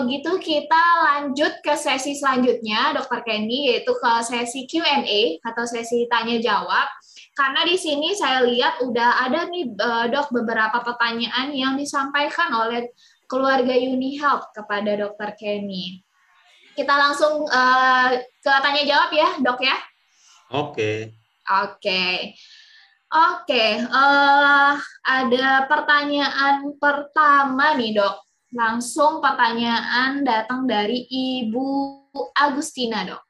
kalau gitu kita lanjut ke sesi selanjutnya, Dokter Kenny, yaitu ke sesi Q&A atau sesi tanya jawab. Karena di sini saya lihat udah ada nih eh, dok beberapa pertanyaan yang disampaikan oleh keluarga Uni Health kepada Dokter Kenny. Kita langsung uh, ke tanya jawab ya, dok ya. Oke. Oke. Oke, uh, ada pertanyaan pertama nih dok. Langsung pertanyaan datang dari Ibu Agustina dok.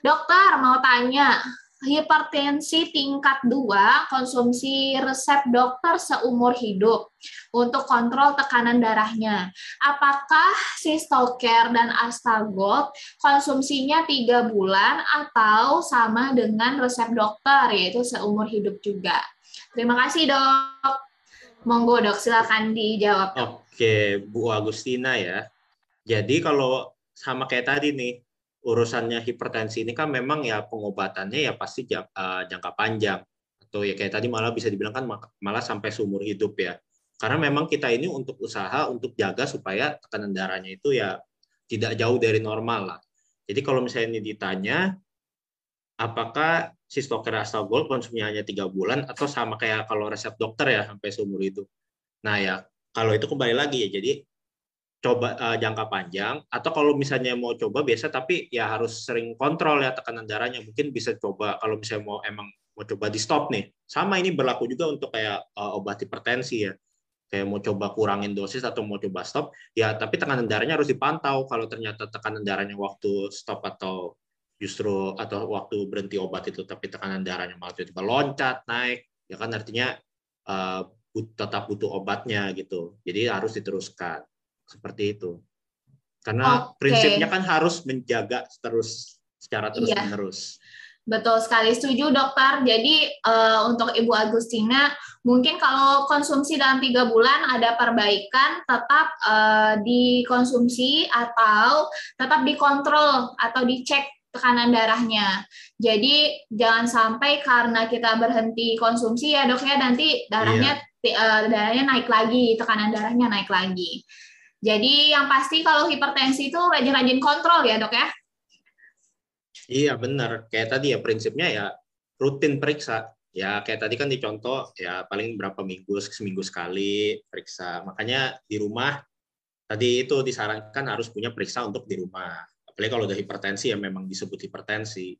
Dokter mau tanya, hipertensi tingkat 2 konsumsi resep dokter seumur hidup untuk kontrol tekanan darahnya. Apakah Sistoker dan Astagold konsumsinya tiga bulan atau sama dengan resep dokter yaitu seumur hidup juga? Terima kasih dok. Monggo dok, silakan dijawab. Oke, Bu Agustina ya. Jadi kalau sama kayak tadi nih, urusannya hipertensi ini kan memang ya pengobatannya ya pasti uh, jangka panjang atau ya kayak tadi malah bisa dibilang kan malah sampai seumur hidup ya karena memang kita ini untuk usaha untuk jaga supaya tekanan darahnya itu ya tidak jauh dari normal lah jadi kalau misalnya ditanya apakah sistoker gold konsumsinya hanya tiga bulan atau sama kayak kalau resep dokter ya sampai seumur hidup? Nah ya kalau itu kembali lagi ya jadi coba uh, jangka panjang atau kalau misalnya mau coba biasa tapi ya harus sering kontrol ya tekanan darahnya mungkin bisa coba kalau misalnya mau emang mau coba di stop nih. Sama ini berlaku juga untuk kayak uh, obat hipertensi ya. Kayak mau coba kurangin dosis atau mau coba stop ya tapi tekanan darahnya harus dipantau kalau ternyata tekanan darahnya waktu stop atau justru atau waktu berhenti obat itu tapi tekanan darahnya malah tiba-tiba loncat naik ya kan artinya uh, tetap butuh obatnya gitu jadi harus diteruskan seperti itu. Karena okay. prinsipnya kan harus menjaga terus secara terus iya. menerus. Betul sekali, setuju dokter. Jadi uh, untuk Ibu Agustina, mungkin kalau konsumsi dalam tiga bulan ada perbaikan, tetap uh, dikonsumsi atau tetap dikontrol atau dicek tekanan darahnya. Jadi jangan sampai karena kita berhenti konsumsi ya dok ya nanti darahnya iya. uh, darahnya naik lagi, tekanan darahnya naik lagi. Jadi yang pasti kalau hipertensi itu rajin-rajin kontrol ya dok ya? Iya benar. Kayak tadi ya prinsipnya ya rutin periksa. Ya kayak tadi kan dicontoh ya paling berapa minggu, seminggu sekali periksa. Makanya di rumah tadi itu disarankan harus punya periksa untuk di rumah. Apalagi kalau udah hipertensi ya memang disebut hipertensi.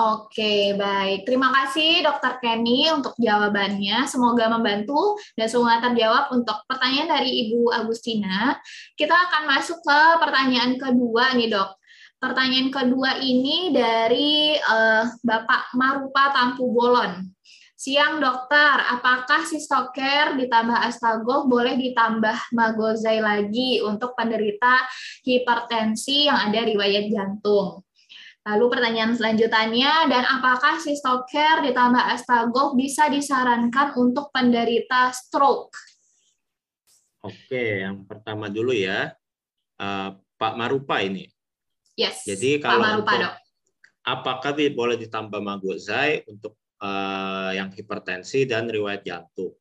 Oke, baik. Terima kasih Dokter Kenny untuk jawabannya. Semoga membantu dan semoga terjawab untuk pertanyaan dari Ibu Agustina. Kita akan masuk ke pertanyaan kedua nih, Dok. Pertanyaan kedua ini dari uh, Bapak Marupa Tampu Bolon. Siang dokter, apakah Sistoker ditambah Astagol boleh ditambah Magozai lagi untuk penderita hipertensi yang ada riwayat jantung? Lalu pertanyaan selanjutnya, dan apakah Sistocare ditambah Astagol bisa disarankan untuk penderita stroke? Oke, yang pertama dulu ya, uh, Pak Marupa ini. Yes, Jadi kalau Pak Marupa, untuk, dok. apakah boleh ditambah magozai untuk uh, yang hipertensi dan riwayat jantung?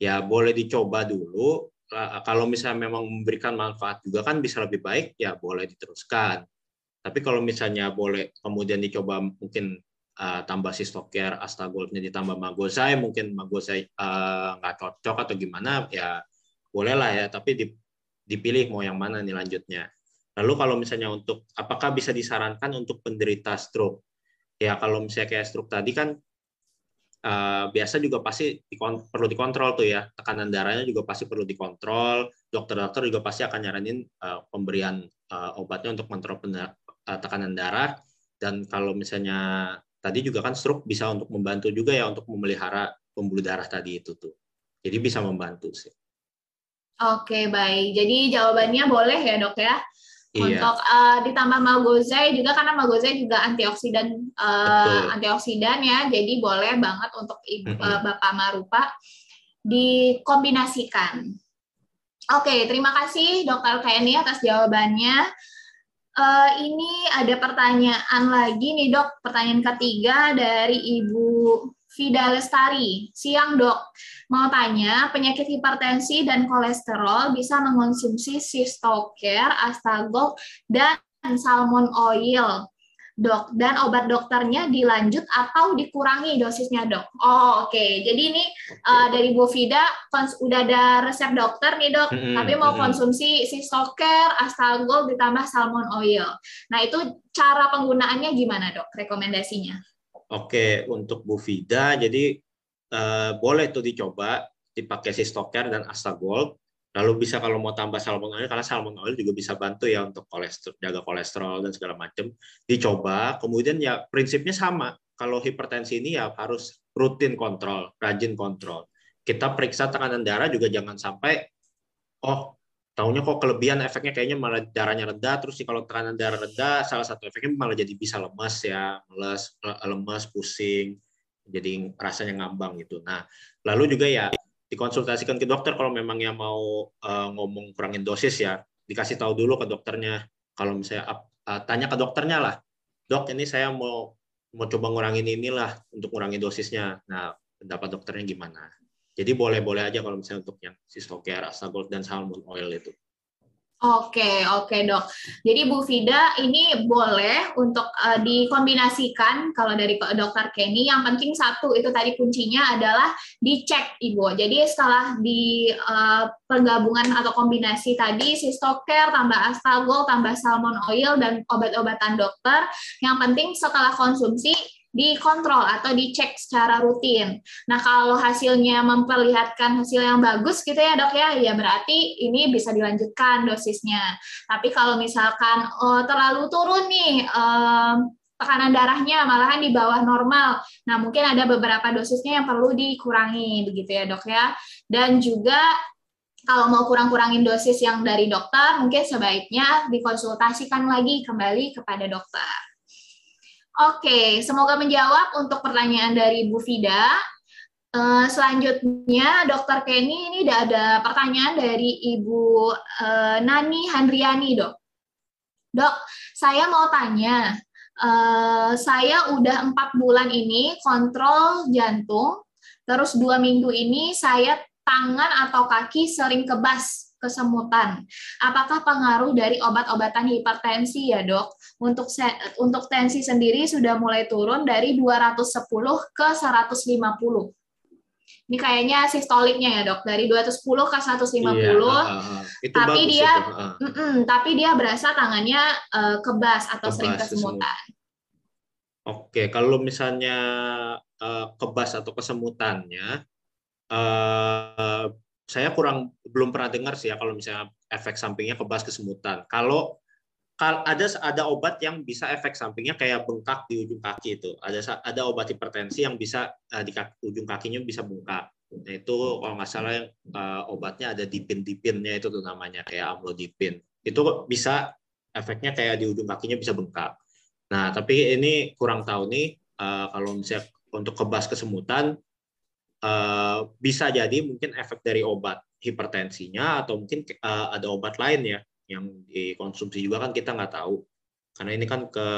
Ya boleh dicoba dulu. Uh, kalau misalnya memang memberikan manfaat juga kan bisa lebih baik, ya boleh diteruskan. Tapi kalau misalnya boleh kemudian dicoba mungkin uh, tambah sistocare, astagoldnya ditambah magosai, mungkin magosai uh, nggak cocok atau gimana, ya bolehlah ya. Tapi dipilih mau yang mana nih lanjutnya. Lalu kalau misalnya untuk apakah bisa disarankan untuk penderita stroke? Ya kalau misalnya kayak stroke tadi kan uh, biasa juga pasti perlu dikontrol tuh ya tekanan darahnya juga pasti perlu dikontrol dokter-dokter juga pasti akan nyaranin uh, pemberian uh, obatnya untuk kontrol tekanan darah dan kalau misalnya tadi juga kan stroke bisa untuk membantu juga ya untuk memelihara pembuluh darah tadi itu tuh. Jadi bisa membantu sih. Oke, baik. Jadi jawabannya boleh ya, Dok ya. Iya. Untuk uh, ditambah magozai juga karena magozai juga antioksidan uh, antioksidan ya. Jadi boleh banget untuk ibu, uh, Bapak Marupa dikombinasikan. Oke, terima kasih Dokter Kenny atas jawabannya. Uh, ini ada pertanyaan lagi nih dok, pertanyaan ketiga dari Ibu Vida Lestari. Siang dok, mau tanya penyakit hipertensi dan kolesterol bisa mengonsumsi Cystocare, Astagol, dan salmon oil dok dan obat dokternya dilanjut atau dikurangi dosisnya dok. Oh oke, okay. jadi ini uh, dari Bu Vida udah ada resep dokter nih dok, mm-hmm. tapi mau konsumsi si Stoker, Astagol ditambah salmon oil. Nah itu cara penggunaannya gimana dok? Rekomendasinya? Oke, untuk Bu Vida, jadi uh, boleh tuh dicoba dipakai si Stoker dan Astagol Lalu bisa kalau mau tambah salmon oil, karena salmon oil juga bisa bantu ya untuk kolesterol, jaga kolesterol dan segala macam. Dicoba, kemudian ya prinsipnya sama. Kalau hipertensi ini ya harus rutin kontrol, rajin kontrol. Kita periksa tekanan darah juga jangan sampai, oh tahunya kok kelebihan efeknya kayaknya malah darahnya reda, terus sih kalau tekanan darah reda, salah satu efeknya malah jadi bisa lemas ya, lemas, lemas, pusing, jadi rasanya ngambang gitu. Nah, lalu juga ya dikonsultasikan ke dokter kalau memang yang mau uh, ngomong kurangin dosis ya dikasih tahu dulu ke dokternya. Kalau misalnya uh, tanya ke dokternya lah dok ini saya mau mau coba ngurangin inilah untuk ngurangin dosisnya. Nah pendapat dokternya gimana jadi boleh boleh aja kalau misalnya untuk yang Sistocare, Astagol dan Salmon Oil itu Oke, oke dok. Jadi Bu Fida ini boleh untuk uh, dikombinasikan kalau dari dokter Kenny. Yang penting satu itu tadi kuncinya adalah dicek Ibu. Jadi setelah di uh, penggabungan atau kombinasi tadi Sistocare tambah Astagol tambah Salmon Oil dan obat-obatan dokter, yang penting setelah konsumsi dikontrol atau dicek secara rutin. Nah, kalau hasilnya memperlihatkan hasil yang bagus gitu ya dok ya, ya berarti ini bisa dilanjutkan dosisnya. Tapi kalau misalkan oh, terlalu turun nih, um, tekanan darahnya malahan di bawah normal. Nah, mungkin ada beberapa dosisnya yang perlu dikurangi begitu ya dok ya. Dan juga kalau mau kurang-kurangin dosis yang dari dokter, mungkin sebaiknya dikonsultasikan lagi kembali kepada dokter. Oke, semoga menjawab untuk pertanyaan dari Bu Fida. Uh, selanjutnya, Dokter Kenny ini udah ada pertanyaan dari Ibu uh, Nani Handriani, dok. Dok, saya mau tanya, uh, saya udah empat bulan ini kontrol jantung, terus dua minggu ini saya tangan atau kaki sering kebas kesemutan. Apakah pengaruh dari obat-obatan hipertensi ya dok? Untuk untuk tensi sendiri sudah mulai turun dari 210 ke 150. Ini kayaknya sistoliknya ya dok, dari 210 ke 150. Iya, uh, itu tapi dia, itu. Uh. Mm -mm, tapi dia berasa tangannya uh, kebas atau kebas, sering kesemutan. Oke, kalau misalnya uh, kebas atau kesemutannya, uh, saya kurang belum pernah dengar sih ya kalau misalnya efek sampingnya kebas kesemutan. Kalau ada ada obat yang bisa efek sampingnya kayak bengkak di ujung kaki itu. Ada ada obat hipertensi yang bisa uh, di kaki, ujung kakinya bisa bengkak. Nah, itu kalau nggak salah uh, obatnya ada dipin-dipinnya itu tuh namanya kayak amlodipin. Itu bisa efeknya kayak di ujung kakinya bisa bengkak. Nah, tapi ini kurang tahu nih uh, kalau misalnya untuk kebas kesemutan uh, bisa jadi mungkin efek dari obat hipertensinya atau mungkin uh, ada obat lain ya yang dikonsumsi juga kan kita nggak tahu karena ini kan ke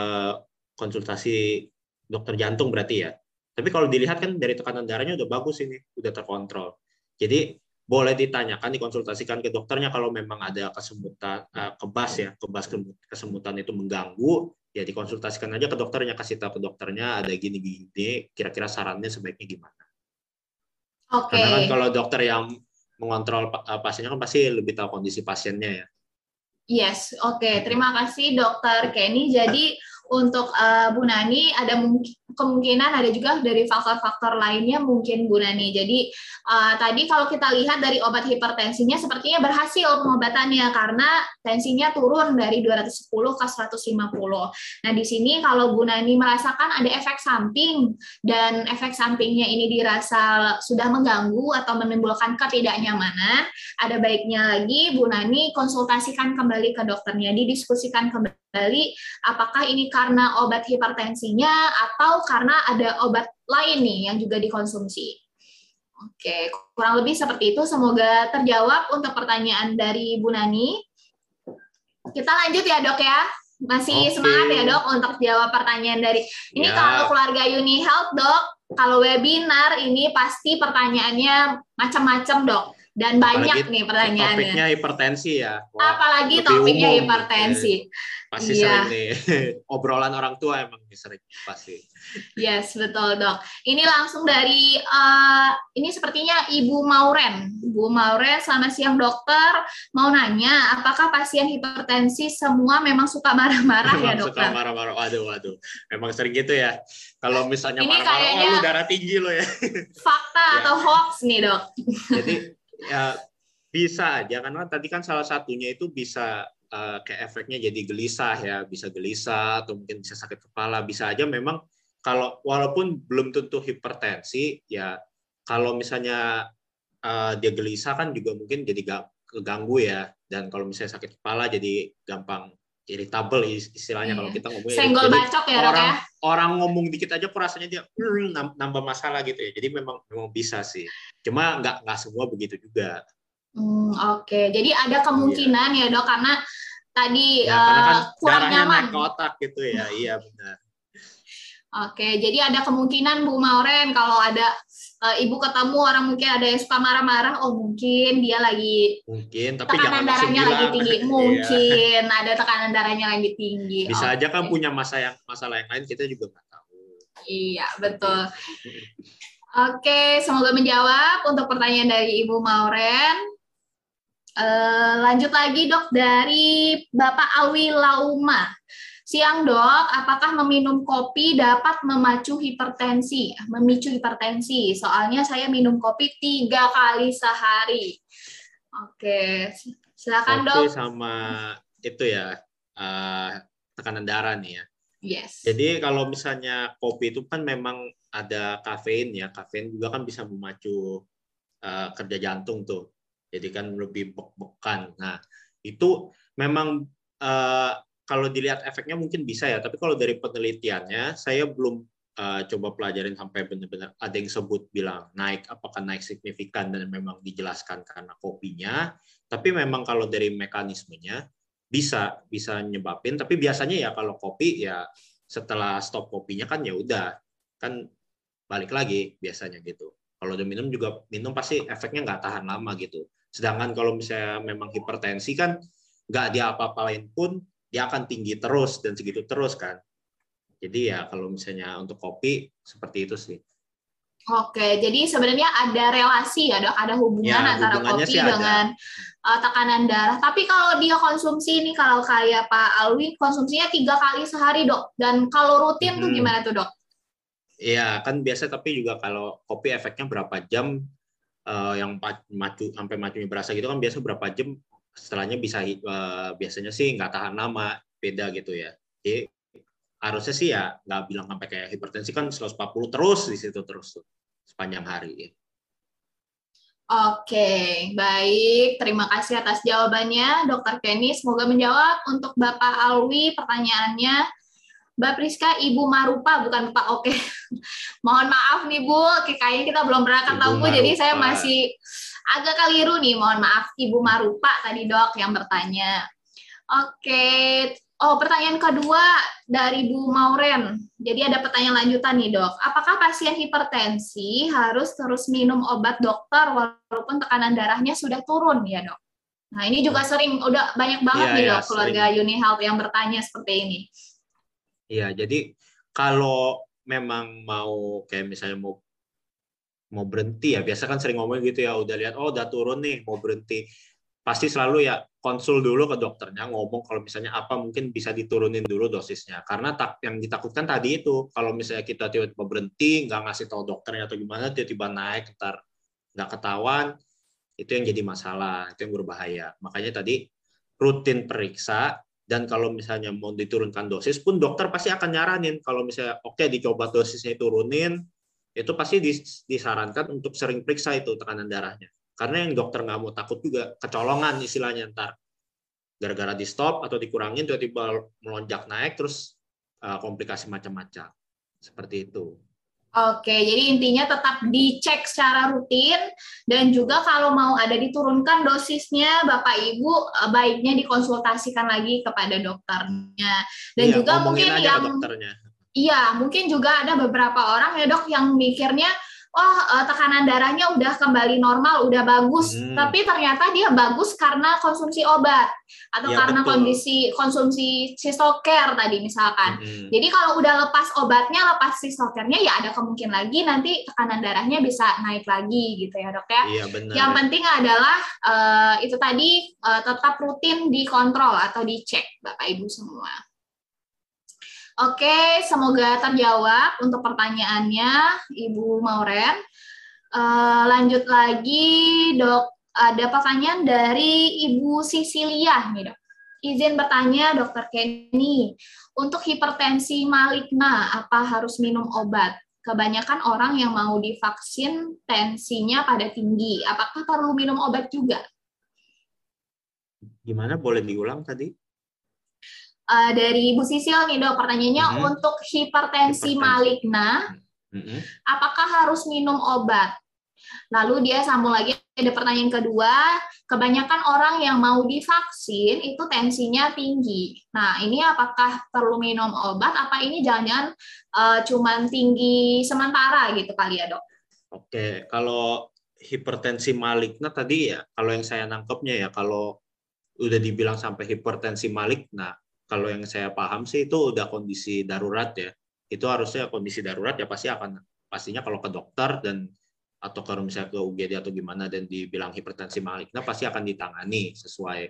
konsultasi dokter jantung berarti ya tapi kalau dilihat kan dari tekanan darahnya udah bagus ini udah terkontrol jadi boleh ditanyakan dikonsultasikan ke dokternya kalau memang ada kesemutan uh, kebas ya kebas kesemutan itu mengganggu ya dikonsultasikan aja ke dokternya kasih tahu ke dokternya ada gini gini kira-kira sarannya sebaiknya gimana Okay. Karena kan kalau dokter yang mengontrol eh, pasiennya kan pasti lebih tahu kondisi pasiennya ya. Yes, oke. Okay. Terima kasih dokter Kenny. Jadi untuk uh, Bu Nani ada kemungkinan ada juga dari faktor-faktor lainnya mungkin Bu Nani. Jadi uh, tadi kalau kita lihat dari obat hipertensinya sepertinya berhasil pengobatannya karena tensinya turun dari 210 ke 150. Nah, di sini kalau Bu Nani merasakan ada efek samping dan efek sampingnya ini dirasa sudah mengganggu atau menimbulkan ketidaknyamanan, ada baiknya lagi Bu Nani konsultasikan kembali ke dokternya, didiskusikan kembali apakah ini karena obat hipertensinya atau karena ada obat lain nih yang juga dikonsumsi. Oke, kurang lebih seperti itu. Semoga terjawab untuk pertanyaan dari Bu Nani. Kita lanjut ya dok ya. Masih okay. semangat ya dok untuk jawab pertanyaan dari ini ya. kalau keluarga Uni Health dok kalau webinar ini pasti pertanyaannya macam-macam dok dan banyak Apalagi nih pertanyaannya. Topiknya hipertensi ya. Wah, Apalagi topiknya umum, hipertensi. Pasti iya. sering nih obrolan orang tua emang sering pasti. Yes, betul dok. Ini langsung dari uh, ini sepertinya Ibu Mauren. Ibu Mauren, selamat siang dokter. Mau nanya, apakah pasien hipertensi semua memang suka marah-marah ya dokter? Suka marah-marah. Waduh, waduh. Memang sering gitu ya. Kalau misalnya marah-marah, oh, lu darah tinggi lo ya. Fakta ya. atau hoax nih dok? Jadi ya bisa aja karena tadi kan salah satunya itu bisa uh, kayak efeknya jadi gelisah ya, bisa gelisah atau mungkin bisa sakit kepala, bisa aja memang kalau walaupun belum tentu hipertensi ya kalau misalnya uh, dia gelisah kan juga mungkin jadi gak keganggu ya. Dan kalau misalnya sakit kepala jadi gampang irritable istilahnya iya. kalau kita ngomong senggol jadi, bacok ya orang ya? orang ngomong dikit aja rasanya dia hmm, nambah masalah gitu ya. Jadi memang memang bisa sih. Cuma nggak nggak semua begitu juga hmm, oke okay. jadi ada kemungkinan iya. ya dok karena tadi ya, uh, karena kan kurang nyaman naik ke otak gitu ya iya benar Oke, jadi ada kemungkinan Bu Mauren kalau ada uh, ibu ketemu orang mungkin ada yang suka marah-marah, oh mungkin dia lagi mungkin tapi tekanan darahnya lagi tinggi, iya. mungkin ada tekanan darahnya lagi tinggi. Bisa Oke. aja kan punya masa yang masalah yang lain kita juga nggak tahu. Iya betul. Oke, semoga menjawab untuk pertanyaan dari Ibu Mauren. Uh, lanjut lagi dok dari Bapak Awi Lauma. Siang dok, apakah meminum kopi dapat memacu hipertensi, memicu hipertensi? Soalnya saya minum kopi tiga kali sehari. Oke, silakan dok. Kopi sama itu ya uh, tekanan darah nih ya. Yes. Jadi kalau misalnya kopi itu kan memang ada kafein ya, kafein juga kan bisa memacu uh, kerja jantung tuh. Jadi kan lebih bek-bekan. Nah itu memang uh, kalau dilihat efeknya mungkin bisa ya, tapi kalau dari penelitiannya saya belum uh, coba pelajarin sampai benar-benar ada yang sebut bilang naik apakah naik signifikan dan memang dijelaskan karena kopinya, tapi memang kalau dari mekanismenya bisa bisa nyebabin, tapi biasanya ya kalau kopi ya setelah stop kopinya kan ya udah kan balik lagi biasanya gitu. Kalau udah minum juga minum pasti efeknya nggak tahan lama gitu. Sedangkan kalau misalnya memang hipertensi kan nggak diapa-apain pun dia akan tinggi terus dan segitu terus kan. Jadi ya kalau misalnya untuk kopi seperti itu sih. Oke, jadi sebenarnya ada relasi ya dok, ada hubungan ya, antara kopi dengan uh, tekanan darah. Tapi kalau dia konsumsi ini kalau kayak Pak Alwi konsumsinya tiga kali sehari dok, dan kalau rutin hmm. tuh gimana tuh dok? Iya kan biasa tapi juga kalau kopi efeknya berapa jam uh, yang macu sampai macunya berasa gitu kan biasa berapa jam setelahnya bisa uh, biasanya sih nggak tahan lama beda gitu ya jadi harusnya sih ya nggak bilang sampai kayak hipertensi kan 140 terus di situ terus sepanjang hari ya. Oke, baik. Terima kasih atas jawabannya, Dokter Kenny. Semoga menjawab untuk Bapak Alwi pertanyaannya. Mbak Priska, Ibu Marupa, bukan Pak Oke. Mohon maaf nih Bu, kayaknya kita belum pernah ketemu, jadi saya masih agak keliru nih, mohon maaf Ibu Marupa tadi dok yang bertanya. Oke, oh pertanyaan kedua dari Bu Mauren. Jadi ada pertanyaan lanjutan nih dok. Apakah pasien hipertensi harus terus minum obat dokter walaupun tekanan darahnya sudah turun ya dok? Nah ini juga sering, udah banyak banget ya, nih dok ya, keluarga Uni Health yang bertanya seperti ini. Iya, jadi kalau memang mau kayak misalnya mau mau berhenti ya biasa kan sering ngomong gitu ya udah lihat oh udah turun nih mau berhenti. Pasti selalu ya konsul dulu ke dokternya ngomong kalau misalnya apa mungkin bisa diturunin dulu dosisnya. Karena tak yang ditakutkan tadi itu kalau misalnya kita tiba-tiba berhenti nggak ngasih tahu dokternya atau gimana tiba-tiba naik ntar nggak ketahuan itu yang jadi masalah itu yang berbahaya. Makanya tadi rutin periksa dan kalau misalnya mau diturunkan dosis pun dokter pasti akan nyaranin kalau misalnya oke okay, dicoba dosisnya turunin itu pasti disarankan untuk sering periksa itu tekanan darahnya. Karena yang dokter nggak mau takut juga kecolongan istilahnya ntar gara-gara di stop atau dikurangin tiba-tiba melonjak naik terus uh, komplikasi macam-macam seperti itu. Oke, jadi intinya tetap dicek secara rutin dan juga kalau mau ada diturunkan dosisnya, Bapak Ibu eh, baiknya dikonsultasikan lagi kepada dokternya. Dan iya, juga mungkin yang dokternya Iya, mungkin juga ada beberapa orang ya dok yang mikirnya oh uh, tekanan darahnya udah kembali normal, udah bagus, hmm. tapi ternyata dia bagus karena konsumsi obat atau ya, karena betul. kondisi konsumsi sistoker tadi misalkan. Hmm. Jadi kalau udah lepas obatnya, lepas sistokernya ya ada kemungkinan lagi nanti tekanan darahnya bisa naik lagi gitu ya dok ya. Iya, benar. Yang penting adalah uh, itu tadi uh, tetap rutin dikontrol atau dicek bapak ibu semua. Oke, semoga terjawab untuk pertanyaannya, Ibu Mauren. Uh, lanjut lagi, dok. Ada pertanyaan dari Ibu Sisilia nih, dok. Izin bertanya, Dokter Kenny. Untuk hipertensi maligna, apa harus minum obat? Kebanyakan orang yang mau divaksin tensinya pada tinggi. Apakah perlu minum obat juga? Gimana? Boleh diulang tadi? Uh, dari Bu Sisil nih dok pertanyaannya mm -hmm. untuk hipertensi, hipertensi. maligna mm -hmm. apakah harus minum obat lalu dia sambung lagi ada pertanyaan kedua kebanyakan orang yang mau divaksin itu tensinya tinggi nah ini apakah perlu minum obat apa ini jangan-jangan uh, cuman tinggi sementara gitu kali ya dok oke kalau hipertensi maligna tadi ya kalau yang saya nangkepnya ya kalau udah dibilang sampai hipertensi maligna kalau yang saya paham sih itu udah kondisi darurat ya. Itu harusnya kondisi darurat ya pasti akan pastinya kalau ke dokter dan atau kalau misalnya ke UGD atau gimana dan dibilang hipertensi maligna pasti akan ditangani sesuai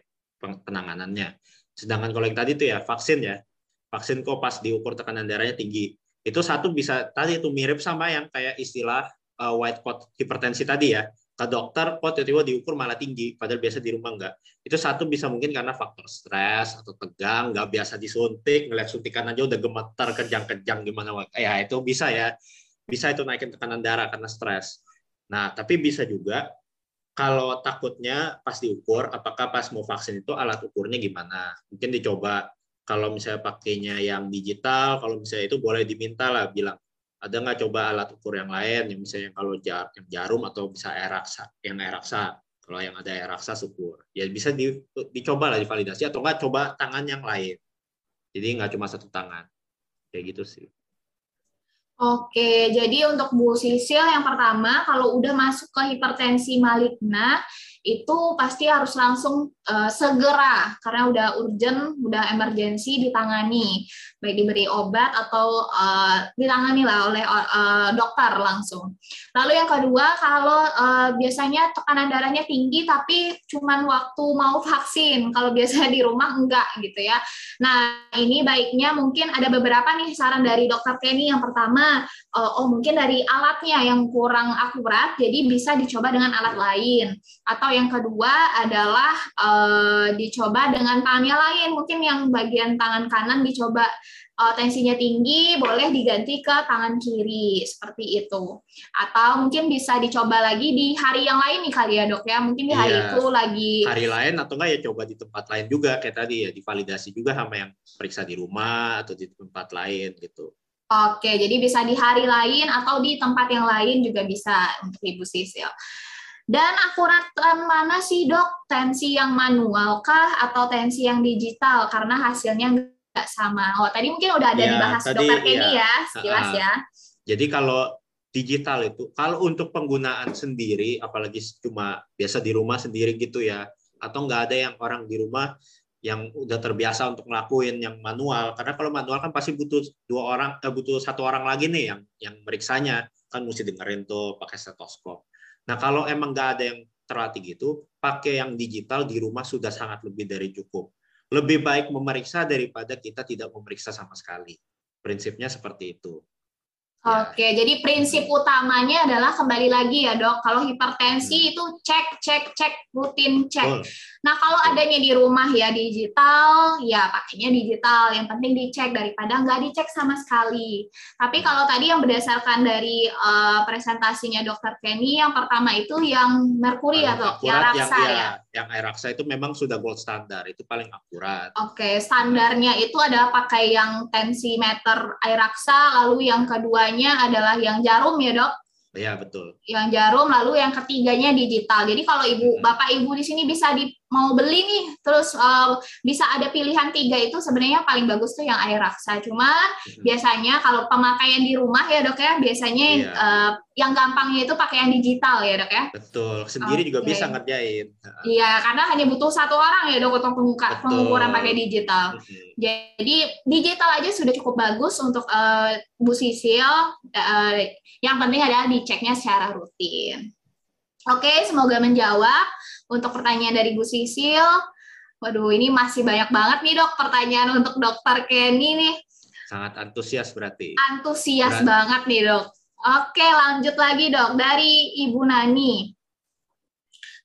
penanganannya. Sedangkan kalau yang tadi itu ya vaksin ya, vaksin kok pas diukur tekanan darahnya tinggi. Itu satu bisa tadi itu mirip sama yang kayak istilah uh, white coat hipertensi tadi ya dokter kok tiba-tiba diukur malah tinggi padahal biasa di rumah enggak. Itu satu bisa mungkin karena faktor stres atau tegang nggak biasa disuntik ngeliat suntikan aja udah gemetar kejang-kejang gimana ya itu bisa ya. Bisa itu naikin tekanan darah karena stres. Nah tapi bisa juga kalau takutnya pas diukur apakah pas mau vaksin itu alat ukurnya gimana? Mungkin dicoba. Kalau misalnya pakainya yang digital kalau misalnya itu boleh diminta lah bilang ada nggak coba alat ukur yang lain? Yang misalnya kalau jar, yang jarum atau bisa air raksa yang air raksa. Kalau yang ada air raksa syukur. Ya bisa di, dicoba lah divalidasi atau nggak coba tangan yang lain. Jadi nggak cuma satu tangan. Kayak gitu sih. Oke, jadi untuk Bu Sisil yang pertama, kalau udah masuk ke hipertensi maligna, itu pasti harus langsung uh, segera karena udah urgent, udah emergensi ditangani, baik diberi obat atau uh, ditangani lah oleh uh, dokter langsung. Lalu yang kedua, kalau uh, biasanya tekanan darahnya tinggi tapi cuman waktu mau vaksin, kalau biasanya di rumah enggak gitu ya. Nah ini baiknya mungkin ada beberapa nih saran dari dokter Kenny. Yang pertama, uh, oh mungkin dari alatnya yang kurang akurat, jadi bisa dicoba dengan alat lain atau yang kedua adalah uh, dicoba dengan tangannya lain. Mungkin yang bagian tangan kanan dicoba uh, tensinya tinggi, boleh diganti ke tangan kiri seperti itu. Atau mungkin bisa dicoba lagi di hari yang lain nih kali ya dok ya. Mungkin di hari iya, itu lagi hari lain atau enggak ya coba di tempat lain juga kayak tadi ya divalidasi juga sama yang periksa di rumah atau di tempat lain gitu. Oke, jadi bisa di hari lain atau di tempat yang lain juga bisa untuk Ibu Sisil. Dan akuratan mana sih dok? Tensi yang manual kah atau tensi yang digital? Karena hasilnya nggak sama. Oh tadi mungkin udah ada ya, dibahas tadi, dokter Kenny ya, ya sekilas uh, ya. Jadi kalau digital itu, kalau untuk penggunaan sendiri, apalagi cuma biasa di rumah sendiri gitu ya, atau nggak ada yang orang di rumah yang udah terbiasa untuk ngelakuin yang manual karena kalau manual kan pasti butuh dua orang eh, butuh satu orang lagi nih yang yang meriksanya kan mesti dengerin tuh pakai stetoskop Nah, kalau emang nggak ada yang terlatih gitu, pakai yang digital di rumah sudah sangat lebih dari cukup. Lebih baik memeriksa daripada kita tidak memeriksa sama sekali. Prinsipnya seperti itu. Ya. Oke, jadi prinsip utamanya adalah kembali lagi ya dok, kalau hipertensi hmm. itu cek, cek, cek, rutin cek. Oh. Nah kalau adanya di rumah ya digital, ya pakainya digital. Yang penting dicek daripada nggak dicek sama sekali. Tapi hmm. kalau tadi yang berdasarkan dari uh, presentasinya dokter Kenny, yang pertama itu yang merkuri ya dok, yang raksa yang, ya, ya. Yang air raksa itu memang sudah gold standar, itu paling akurat. Oke, standarnya itu adalah pakai yang tensimeter air raksa, lalu yang kedua keduanya adalah yang jarum ya dok? Iya betul. Yang jarum lalu yang ketiganya digital. Jadi kalau ibu hmm. bapak ibu di sini bisa di mau beli nih. Terus uh, bisa ada pilihan tiga itu sebenarnya paling bagus tuh yang air raksa. Cuma hmm. biasanya kalau pemakaian di rumah ya dok ya biasanya yeah. Uh, yang gampangnya itu pakai yang digital ya dok ya. Betul. Sendiri okay. juga bisa ngerjain. Iya karena hanya butuh satu orang ya dok untuk penguka, pengukuran pakai digital. Hmm. jadi digital aja sudah cukup bagus untuk uh, Bu Sisil. Uh, yang penting adalah diceknya secara rutin. Oke, semoga menjawab untuk pertanyaan dari Bu Sisil. Waduh, ini masih banyak banget nih dok pertanyaan untuk dokter Kenny nih. Sangat antusias berarti. Antusias berarti. banget nih dok. Oke, lanjut lagi dok dari Ibu Nani.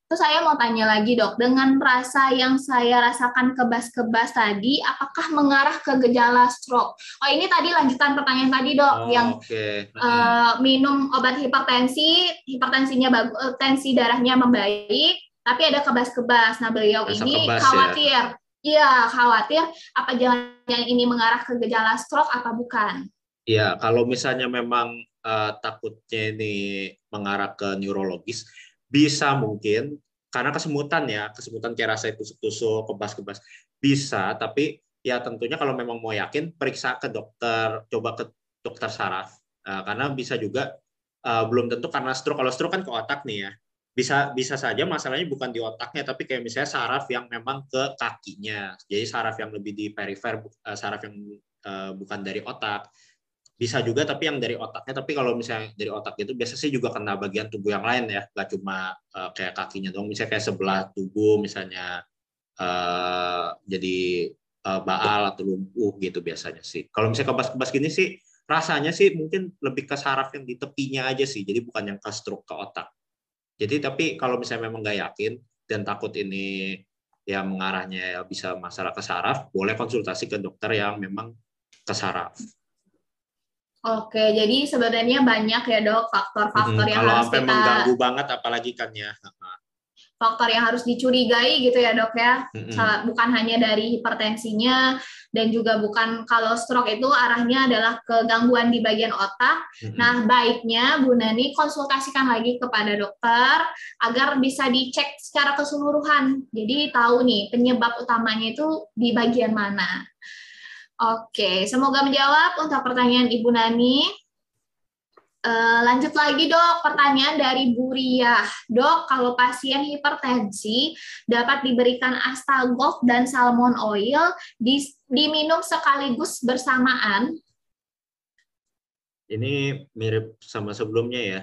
Terus saya mau tanya lagi dok, dengan rasa yang saya rasakan kebas-kebas tadi, apakah mengarah ke gejala stroke? Oh ini tadi lanjutan pertanyaan tadi dok, oh, yang okay. uh, eh, minum obat hipertensi, hipertensinya bagus, uh, tensi darahnya membaik, tapi ada kebas-kebas. Nah beliau Rasa ini kebas, ya? khawatir, iya ya, khawatir, apa yang ini mengarah ke gejala stroke apa bukan? Iya, kalau misalnya memang uh, takutnya ini mengarah ke neurologis, bisa mungkin karena kesemutan ya kesemutan kayak rasa tusuk-tusuk kebas-kebas bisa tapi ya tentunya kalau memang mau yakin periksa ke dokter coba ke dokter saraf uh, karena bisa juga uh, belum tentu karena stroke kalau stroke kan ke otak nih ya bisa bisa saja masalahnya bukan di otaknya tapi kayak misalnya saraf yang memang ke kakinya. Jadi saraf yang lebih di perifer uh, saraf yang uh, bukan dari otak. Bisa juga tapi yang dari otaknya tapi kalau misalnya dari otak itu biasa sih juga kena bagian tubuh yang lain ya. Nggak cuma uh, kayak kakinya dong misalnya kayak sebelah tubuh misalnya jadi baal atau lumpuh gitu biasanya sih. Kalau misalnya kebas-kebas gini sih rasanya sih mungkin lebih ke saraf yang di tepinya aja sih. Jadi bukan yang ke stroke ke otak jadi tapi kalau misalnya memang nggak yakin dan takut ini ya mengarahnya ya bisa masalah ke saraf boleh konsultasi ke dokter yang memang ke saraf Oke, jadi sebenarnya banyak ya dok faktor-faktor hmm, yang kalau harus kita mengganggu banget apalagi kan ya. Faktor yang harus dicurigai gitu ya dok ya, hmm. bukan hanya dari hipertensinya dan juga bukan kalau stroke itu arahnya adalah ke gangguan di bagian otak. Hmm. Nah baiknya Bu Nani konsultasikan lagi kepada dokter agar bisa dicek secara keseluruhan. Jadi tahu nih penyebab utamanya itu di bagian mana. Oke, semoga menjawab untuk pertanyaan Ibu Nani. Uh, lanjut lagi dok, pertanyaan dari Bu Riah. Dok, kalau pasien hipertensi dapat diberikan astagol dan salmon oil di, diminum sekaligus bersamaan? Ini mirip sama sebelumnya ya.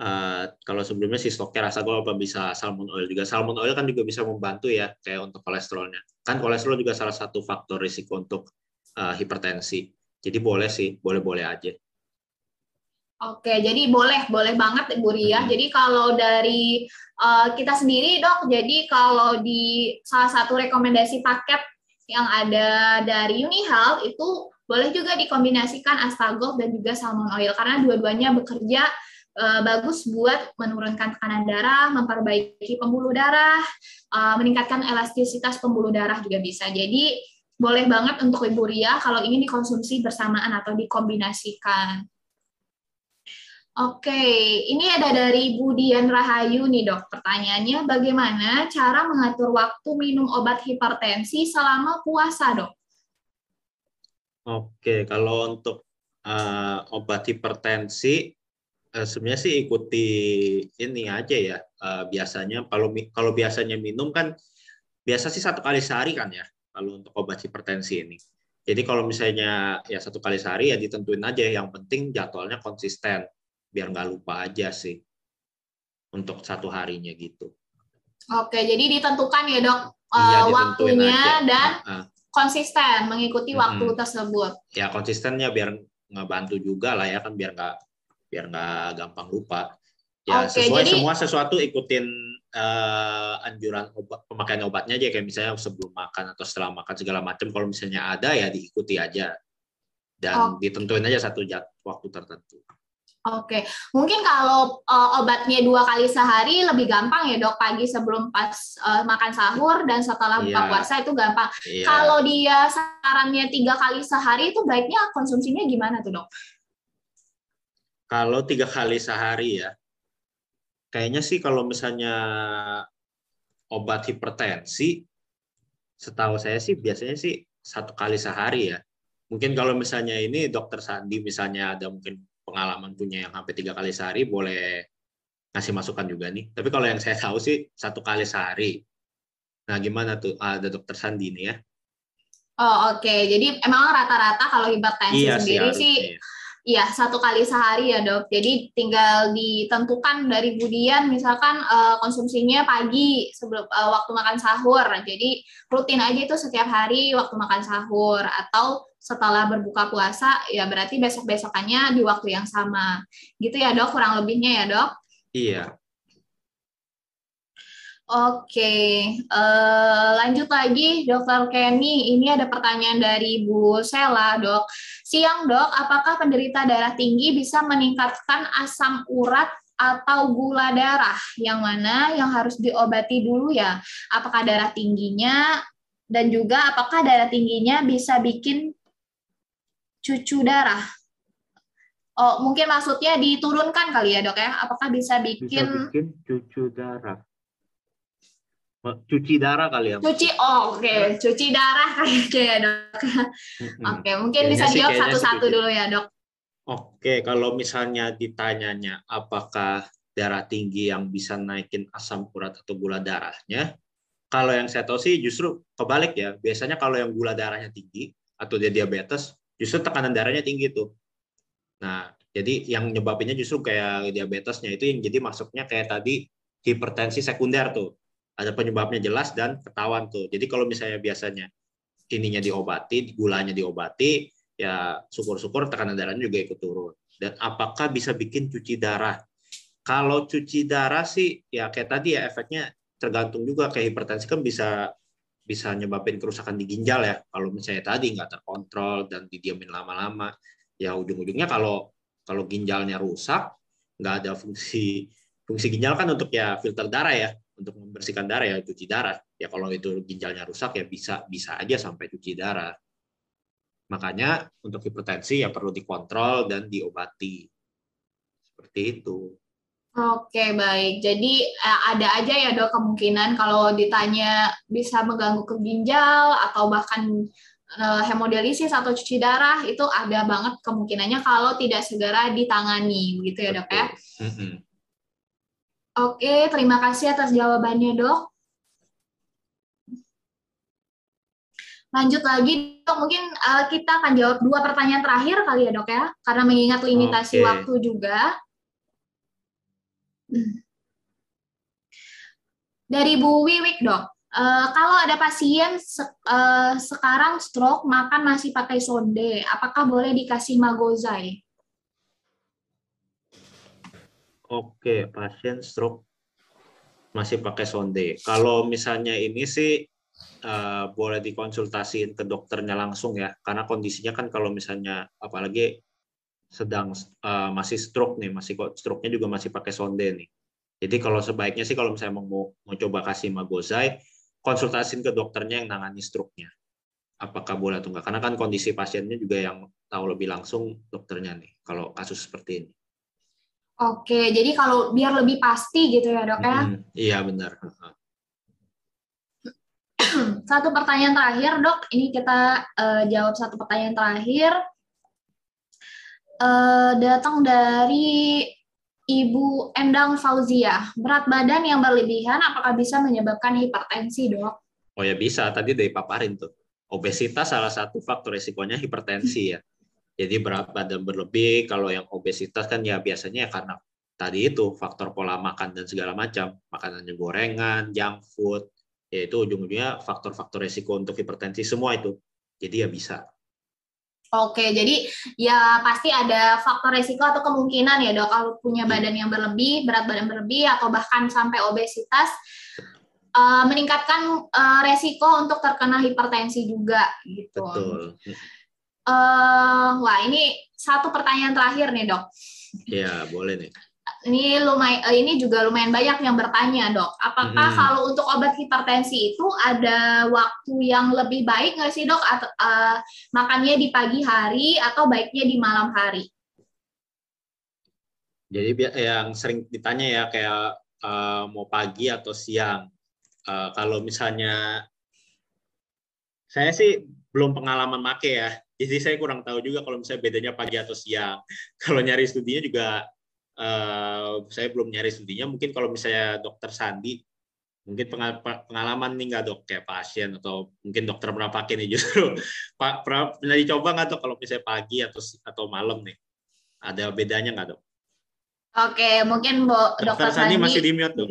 Uh, kalau sebelumnya si stoknya rasa gue apa bisa salmon oil juga. Salmon oil kan juga bisa membantu ya kayak untuk kolesterolnya. Kan kolesterol juga salah satu faktor risiko untuk uh, hipertensi. Jadi boleh sih, boleh-boleh aja. Oke, jadi boleh, boleh banget Bu Ria. Hmm. Jadi kalau dari uh, kita sendiri dok, jadi kalau di salah satu rekomendasi paket yang ada dari UniHealth itu boleh juga dikombinasikan Astagol dan juga salmon oil karena dua-duanya bekerja uh, bagus buat menurunkan tekanan darah, memperbaiki pembuluh darah, uh, meningkatkan elastisitas pembuluh darah juga bisa. Jadi boleh banget untuk Ibu Ria kalau ingin dikonsumsi bersamaan atau dikombinasikan. Oke, ini ada dari Budian Rahayu nih dok. Pertanyaannya, bagaimana cara mengatur waktu minum obat hipertensi selama puasa dok? Oke, kalau untuk uh, obat hipertensi, uh, sebenarnya sih ikuti ini aja ya. Uh, biasanya kalau kalau biasanya minum kan biasa sih satu kali sehari kan ya kalau untuk obat hipertensi ini. Jadi kalau misalnya ya satu kali sehari ya ditentuin aja. Yang penting jadwalnya konsisten, biar nggak lupa aja sih untuk satu harinya gitu. Oke, jadi ditentukan ya dok iya, uh, waktunya aja. dan uh, konsisten mengikuti waktu tersebut. Ya konsistennya biar ngebantu juga lah ya kan biar nggak biar nggak gampang lupa. Ya Oke, sesuai jadi, semua sesuatu ikutin uh, anjuran obat pemakaian obatnya aja kayak misalnya sebelum makan atau setelah makan segala macam kalau misalnya ada ya diikuti aja dan oh. ditentuin aja satu jat waktu tertentu. Oke, mungkin kalau uh, obatnya dua kali sehari lebih gampang ya dok pagi sebelum pas uh, makan sahur dan setelah buka yeah. puasa itu gampang. Yeah. Kalau dia sarannya tiga kali sehari itu baiknya konsumsinya gimana tuh dok? Kalau tiga kali sehari ya, kayaknya sih kalau misalnya obat hipertensi, setahu saya sih biasanya sih satu kali sehari ya. Mungkin kalau misalnya ini dokter Sandi misalnya ada mungkin pengalaman punya yang sampai tiga kali sehari boleh ngasih masukan juga nih. Tapi kalau yang saya tahu sih satu kali sehari. Nah gimana tuh ada dokter Sandi ini ya? Oh oke, okay. jadi emang rata-rata kalau hipertensi iya sendiri sih, sih Iya, satu kali sehari ya dok. Jadi tinggal ditentukan dari budian, misalkan uh, konsumsinya pagi sebelum uh, waktu makan sahur. Jadi rutin aja itu setiap hari waktu makan sahur atau setelah berbuka puasa ya berarti besok besokannya di waktu yang sama. Gitu ya dok, kurang lebihnya ya dok. Iya. Oke, uh, lanjut lagi, Dokter Kenny. Ini ada pertanyaan dari Bu Sela, dok. Siang, dok, apakah penderita darah tinggi bisa meningkatkan asam urat atau gula darah? Yang mana yang harus diobati dulu ya? Apakah darah tingginya dan juga apakah darah tingginya bisa bikin cucu darah? Oh, mungkin maksudnya diturunkan kali ya, dok ya? Apakah bisa bikin, bisa bikin cucu darah? cuci darah kali ya cuci oh oke okay. cuci darah kayaknya ya dok oke okay, mungkin bisa jawab satu-satu dulu ya dok oke okay, kalau misalnya ditanyanya apakah darah tinggi yang bisa naikin asam urat atau gula darahnya kalau yang saya tahu sih justru kebalik ya biasanya kalau yang gula darahnya tinggi atau dia diabetes justru tekanan darahnya tinggi tuh nah jadi yang nyebabinnya justru kayak diabetesnya itu yang jadi masuknya kayak tadi hipertensi sekunder tuh ada penyebabnya jelas dan ketahuan tuh. Jadi kalau misalnya biasanya ininya diobati, gulanya diobati, ya syukur-syukur tekanan darahnya juga ikut turun. Dan apakah bisa bikin cuci darah? Kalau cuci darah sih ya kayak tadi ya efeknya tergantung juga kayak hipertensi kan bisa bisa nyebabin kerusakan di ginjal ya. Kalau misalnya tadi nggak terkontrol dan didiamin lama-lama, ya ujung-ujungnya kalau kalau ginjalnya rusak, nggak ada fungsi fungsi ginjal kan untuk ya filter darah ya untuk membersihkan darah ya cuci darah. Ya kalau itu ginjalnya rusak ya bisa bisa aja sampai cuci darah. Makanya untuk hipertensi ya perlu dikontrol dan diobati. Seperti itu. Oke, baik. Jadi eh, ada aja ya dok kemungkinan kalau ditanya bisa mengganggu ke ginjal atau bahkan eh, hemodialisis atau cuci darah itu ada banget kemungkinannya kalau tidak segera ditangani, begitu ya dok ya. Mm -hmm. Oke, terima kasih atas jawabannya, dok. Lanjut lagi, dok. Mungkin uh, kita akan jawab dua pertanyaan terakhir kali ya, dok ya, karena mengingat limitasi Oke. waktu juga. Dari Bu Wiwik, dok. Uh, kalau ada pasien se uh, sekarang stroke makan masih pakai sonde, apakah boleh dikasih magozai? Oke, pasien stroke masih pakai sonde. Kalau misalnya ini sih uh, boleh dikonsultasiin ke dokternya langsung ya, karena kondisinya kan kalau misalnya apalagi sedang uh, masih stroke nih, masih stroke-nya juga masih pakai sonde nih. Jadi kalau sebaiknya sih kalau misalnya mau mau coba kasih magozai, konsultasiin ke dokternya yang nangani stroke-nya. Apakah boleh atau enggak? Karena kan kondisi pasiennya juga yang tahu lebih langsung dokternya nih kalau kasus seperti ini. Oke, jadi kalau biar lebih pasti gitu ya dok ya? Hmm, iya benar. satu pertanyaan terakhir dok, ini kita uh, jawab satu pertanyaan terakhir. Uh, datang dari Ibu Endang Fauzia. Berat badan yang berlebihan apakah bisa menyebabkan hipertensi dok? Oh ya bisa, tadi dari paparin tuh. Obesitas salah satu faktor resikonya hipertensi ya. Jadi berat badan berlebih, kalau yang obesitas kan ya biasanya ya karena tadi itu faktor pola makan dan segala macam, makanannya gorengan, junk food, yaitu ujung-ujungnya faktor-faktor resiko untuk hipertensi semua itu. Jadi ya bisa. Oke, jadi ya pasti ada faktor resiko atau kemungkinan ya dok kalau punya badan yang berlebih, berat badan berlebih atau bahkan sampai obesitas uh, meningkatkan uh, resiko untuk terkena hipertensi juga gitu. Betul. Uh, wah ini satu pertanyaan terakhir nih dok. Iya boleh nih. Ini lumayan, eh, ini juga lumayan banyak yang bertanya dok. Apakah hmm. kalau untuk obat hipertensi itu ada waktu yang lebih baik nggak sih dok? Atau uh, makannya di pagi hari atau baiknya di malam hari? Jadi yang sering ditanya ya kayak uh, mau pagi atau siang. uh, kalau misalnya saya sih belum pengalaman make ya. Jadi saya kurang tahu juga kalau misalnya bedanya pagi atau siang. Kalau nyari studinya juga uh, saya belum nyari studinya. Mungkin kalau misalnya dokter Sandi mungkin pengalaman nih nggak dok kayak pasien atau mungkin dokter pernah pakai nih justru pak pernah, dicoba nggak dok kalau misalnya pagi atau atau malam nih ada bedanya nggak dok? Oke mungkin Bo, dokter, dokter Sandi masih di mute dok.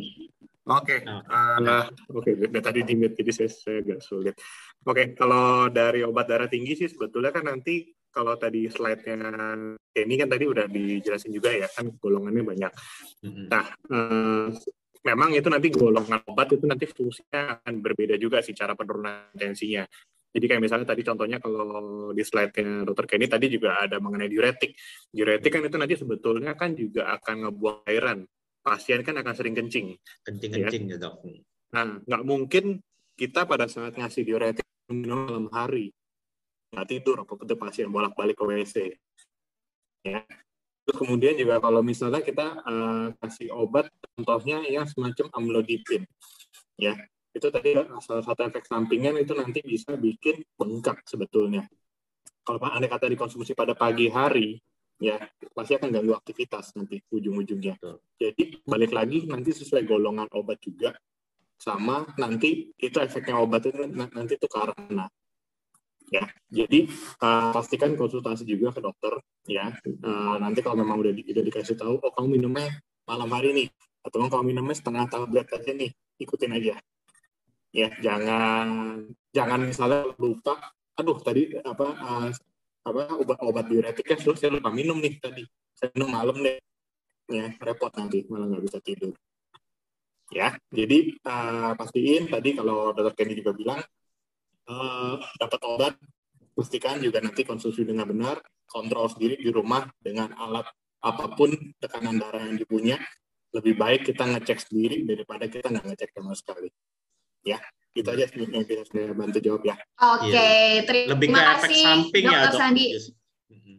Oke, okay. uh, oke, okay. tadi di mute jadi saya, saya agak sulit. Oke, okay. kalau dari obat darah tinggi sih sebetulnya kan nanti kalau tadi slide-nya ini kan tadi udah dijelasin juga ya kan golongannya banyak. Mm-hmm. Nah, uh, memang itu nanti golongan obat itu nanti fungsinya akan berbeda juga sih cara penurunan tensinya. Jadi kayak misalnya tadi contohnya kalau di slide-nya Dr. Kenny tadi juga ada mengenai diuretik. Diuretik kan itu nanti sebetulnya kan juga akan ngebuang cairan pasien kan akan sering kencing. Kencing-kencing ya, ya dok. Nah, nggak mungkin kita pada saat ngasih diuretik minum malam hari, nggak tidur, apa itu pasien bolak-balik ke WC. Ya. Terus kemudian juga kalau misalnya kita uh, kasih obat, contohnya yang semacam amlodipin, ya itu tadi salah satu efek sampingnya itu nanti bisa bikin bengkak sebetulnya. Kalau anda kata dikonsumsi pada pagi hari, ya pasti akan ganggu aktivitas nanti ujung-ujungnya. Jadi balik lagi nanti sesuai golongan obat juga sama nanti itu efeknya obat itu nanti itu karena ya jadi uh, pastikan konsultasi juga ke dokter ya. Uh, nanti kalau memang udah, di, udah dikasih tahu oh kamu minumnya malam hari nih atau kamu minumnya setengah tablet aja nih ikutin aja. Ya jangan jangan misalnya lupa aduh tadi apa uh, apa obat-obat diuretik kan terus saya lupa minum nih tadi saya minum malam deh. Ya repot nanti malah nggak bisa tidur. Ya jadi uh, pastiin tadi kalau dokter Kenny juga bilang uh, dapat obat pastikan juga nanti konsumsi dengan benar kontrol sendiri di rumah dengan alat apa pun tekanan darah yang dipunya lebih baik kita ngecek sendiri daripada kita nggak ngecek sama sekali ya itu aja yang bisa saya bantu jawab ya. Oke, okay, ya. terima Lebih ke efek samping ya, Dok. Sandi. Mm-hmm.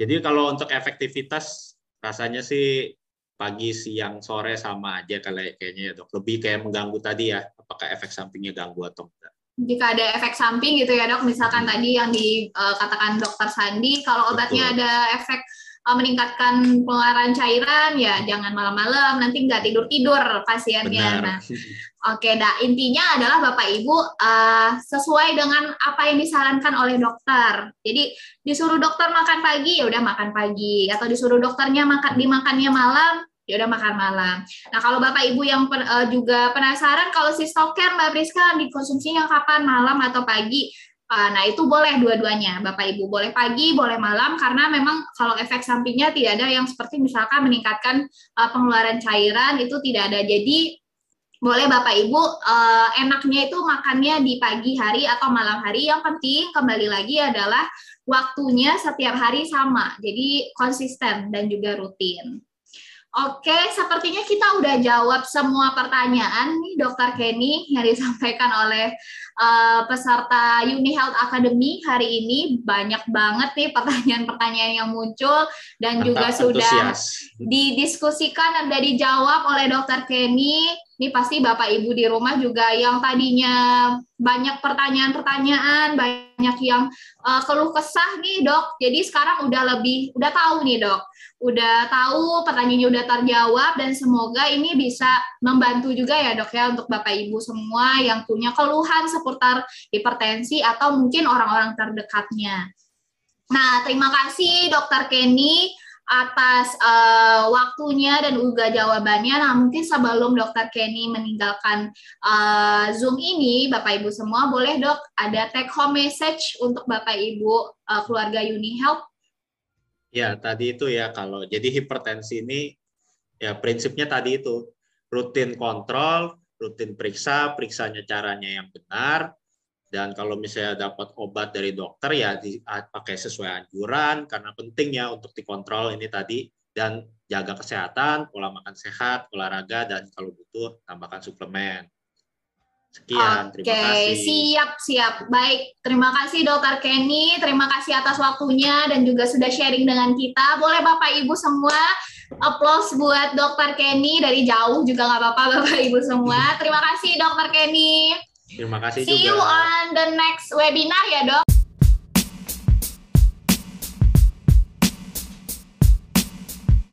Jadi kalau untuk efektivitas rasanya sih pagi, siang, sore sama aja kayaknya ya dok. Lebih kayak mengganggu tadi ya, apakah efek sampingnya ganggu atau enggak? Jika ada efek samping gitu ya dok, misalkan hmm. tadi yang dikatakan dokter Sandi, kalau obatnya Betul. ada efek uh, meningkatkan pengeluaran cairan ya jangan malam-malam nanti nggak tidur tidur pasiennya. Benar. Nah, oke, okay, nah intinya adalah bapak ibu uh, sesuai dengan apa yang disarankan oleh dokter. Jadi disuruh dokter makan pagi ya udah makan pagi atau disuruh dokternya makan dimakannya malam ya udah makan malam. Nah kalau bapak ibu yang pen, uh, juga penasaran kalau si stoker mbak Priska dikonsumsinya kapan malam atau pagi, Ah, nah, itu boleh dua-duanya, Bapak Ibu. Boleh pagi, boleh malam, karena memang kalau efek sampingnya tidak ada yang seperti misalkan meningkatkan uh, pengeluaran cairan, itu tidak ada. Jadi, boleh Bapak Ibu, uh, enaknya itu makannya di pagi hari atau malam hari. Yang penting, kembali lagi adalah waktunya setiap hari sama. Jadi, konsisten dan juga rutin. Oke, sepertinya kita udah jawab semua pertanyaan nih Dokter Kenny yang disampaikan oleh uh, peserta Uni Health Academy hari ini. Banyak banget nih pertanyaan-pertanyaan yang muncul dan Mantap, juga sudah didiskusikan dan sudah dijawab oleh Dokter Kenny. Ini pasti Bapak Ibu di rumah juga yang tadinya banyak pertanyaan-pertanyaan, banyak yang uh, keluh kesah nih dok. Jadi sekarang udah lebih, udah tahu nih dok udah tahu pertanyaannya udah terjawab dan semoga ini bisa membantu juga ya dok ya untuk bapak ibu semua yang punya keluhan seputar hipertensi atau mungkin orang-orang terdekatnya. Nah terima kasih dokter Kenny atas uh, waktunya dan juga jawabannya. Nah, mungkin sebelum Dokter Kenny meninggalkan uh, Zoom ini, Bapak Ibu semua boleh dok ada take home message untuk Bapak Ibu uh, keluarga Uni Health Ya, tadi itu ya kalau jadi hipertensi ini ya prinsipnya tadi itu rutin kontrol, rutin periksa, periksanya caranya yang benar dan kalau misalnya dapat obat dari dokter ya dipakai sesuai anjuran karena penting ya untuk dikontrol ini tadi dan jaga kesehatan, pola makan sehat, olahraga dan kalau butuh tambahkan suplemen. Sekian, Oke, terima kasih. Siap, siap. Baik, terima kasih Dokter Kenny. Terima kasih atas waktunya dan juga sudah sharing dengan kita. Boleh Bapak Ibu semua Applause buat Dokter Kenny dari jauh juga nggak apa-apa Bapak Ibu semua. Terima kasih Dokter Kenny. Terima kasih See juga. you on the next webinar ya dok.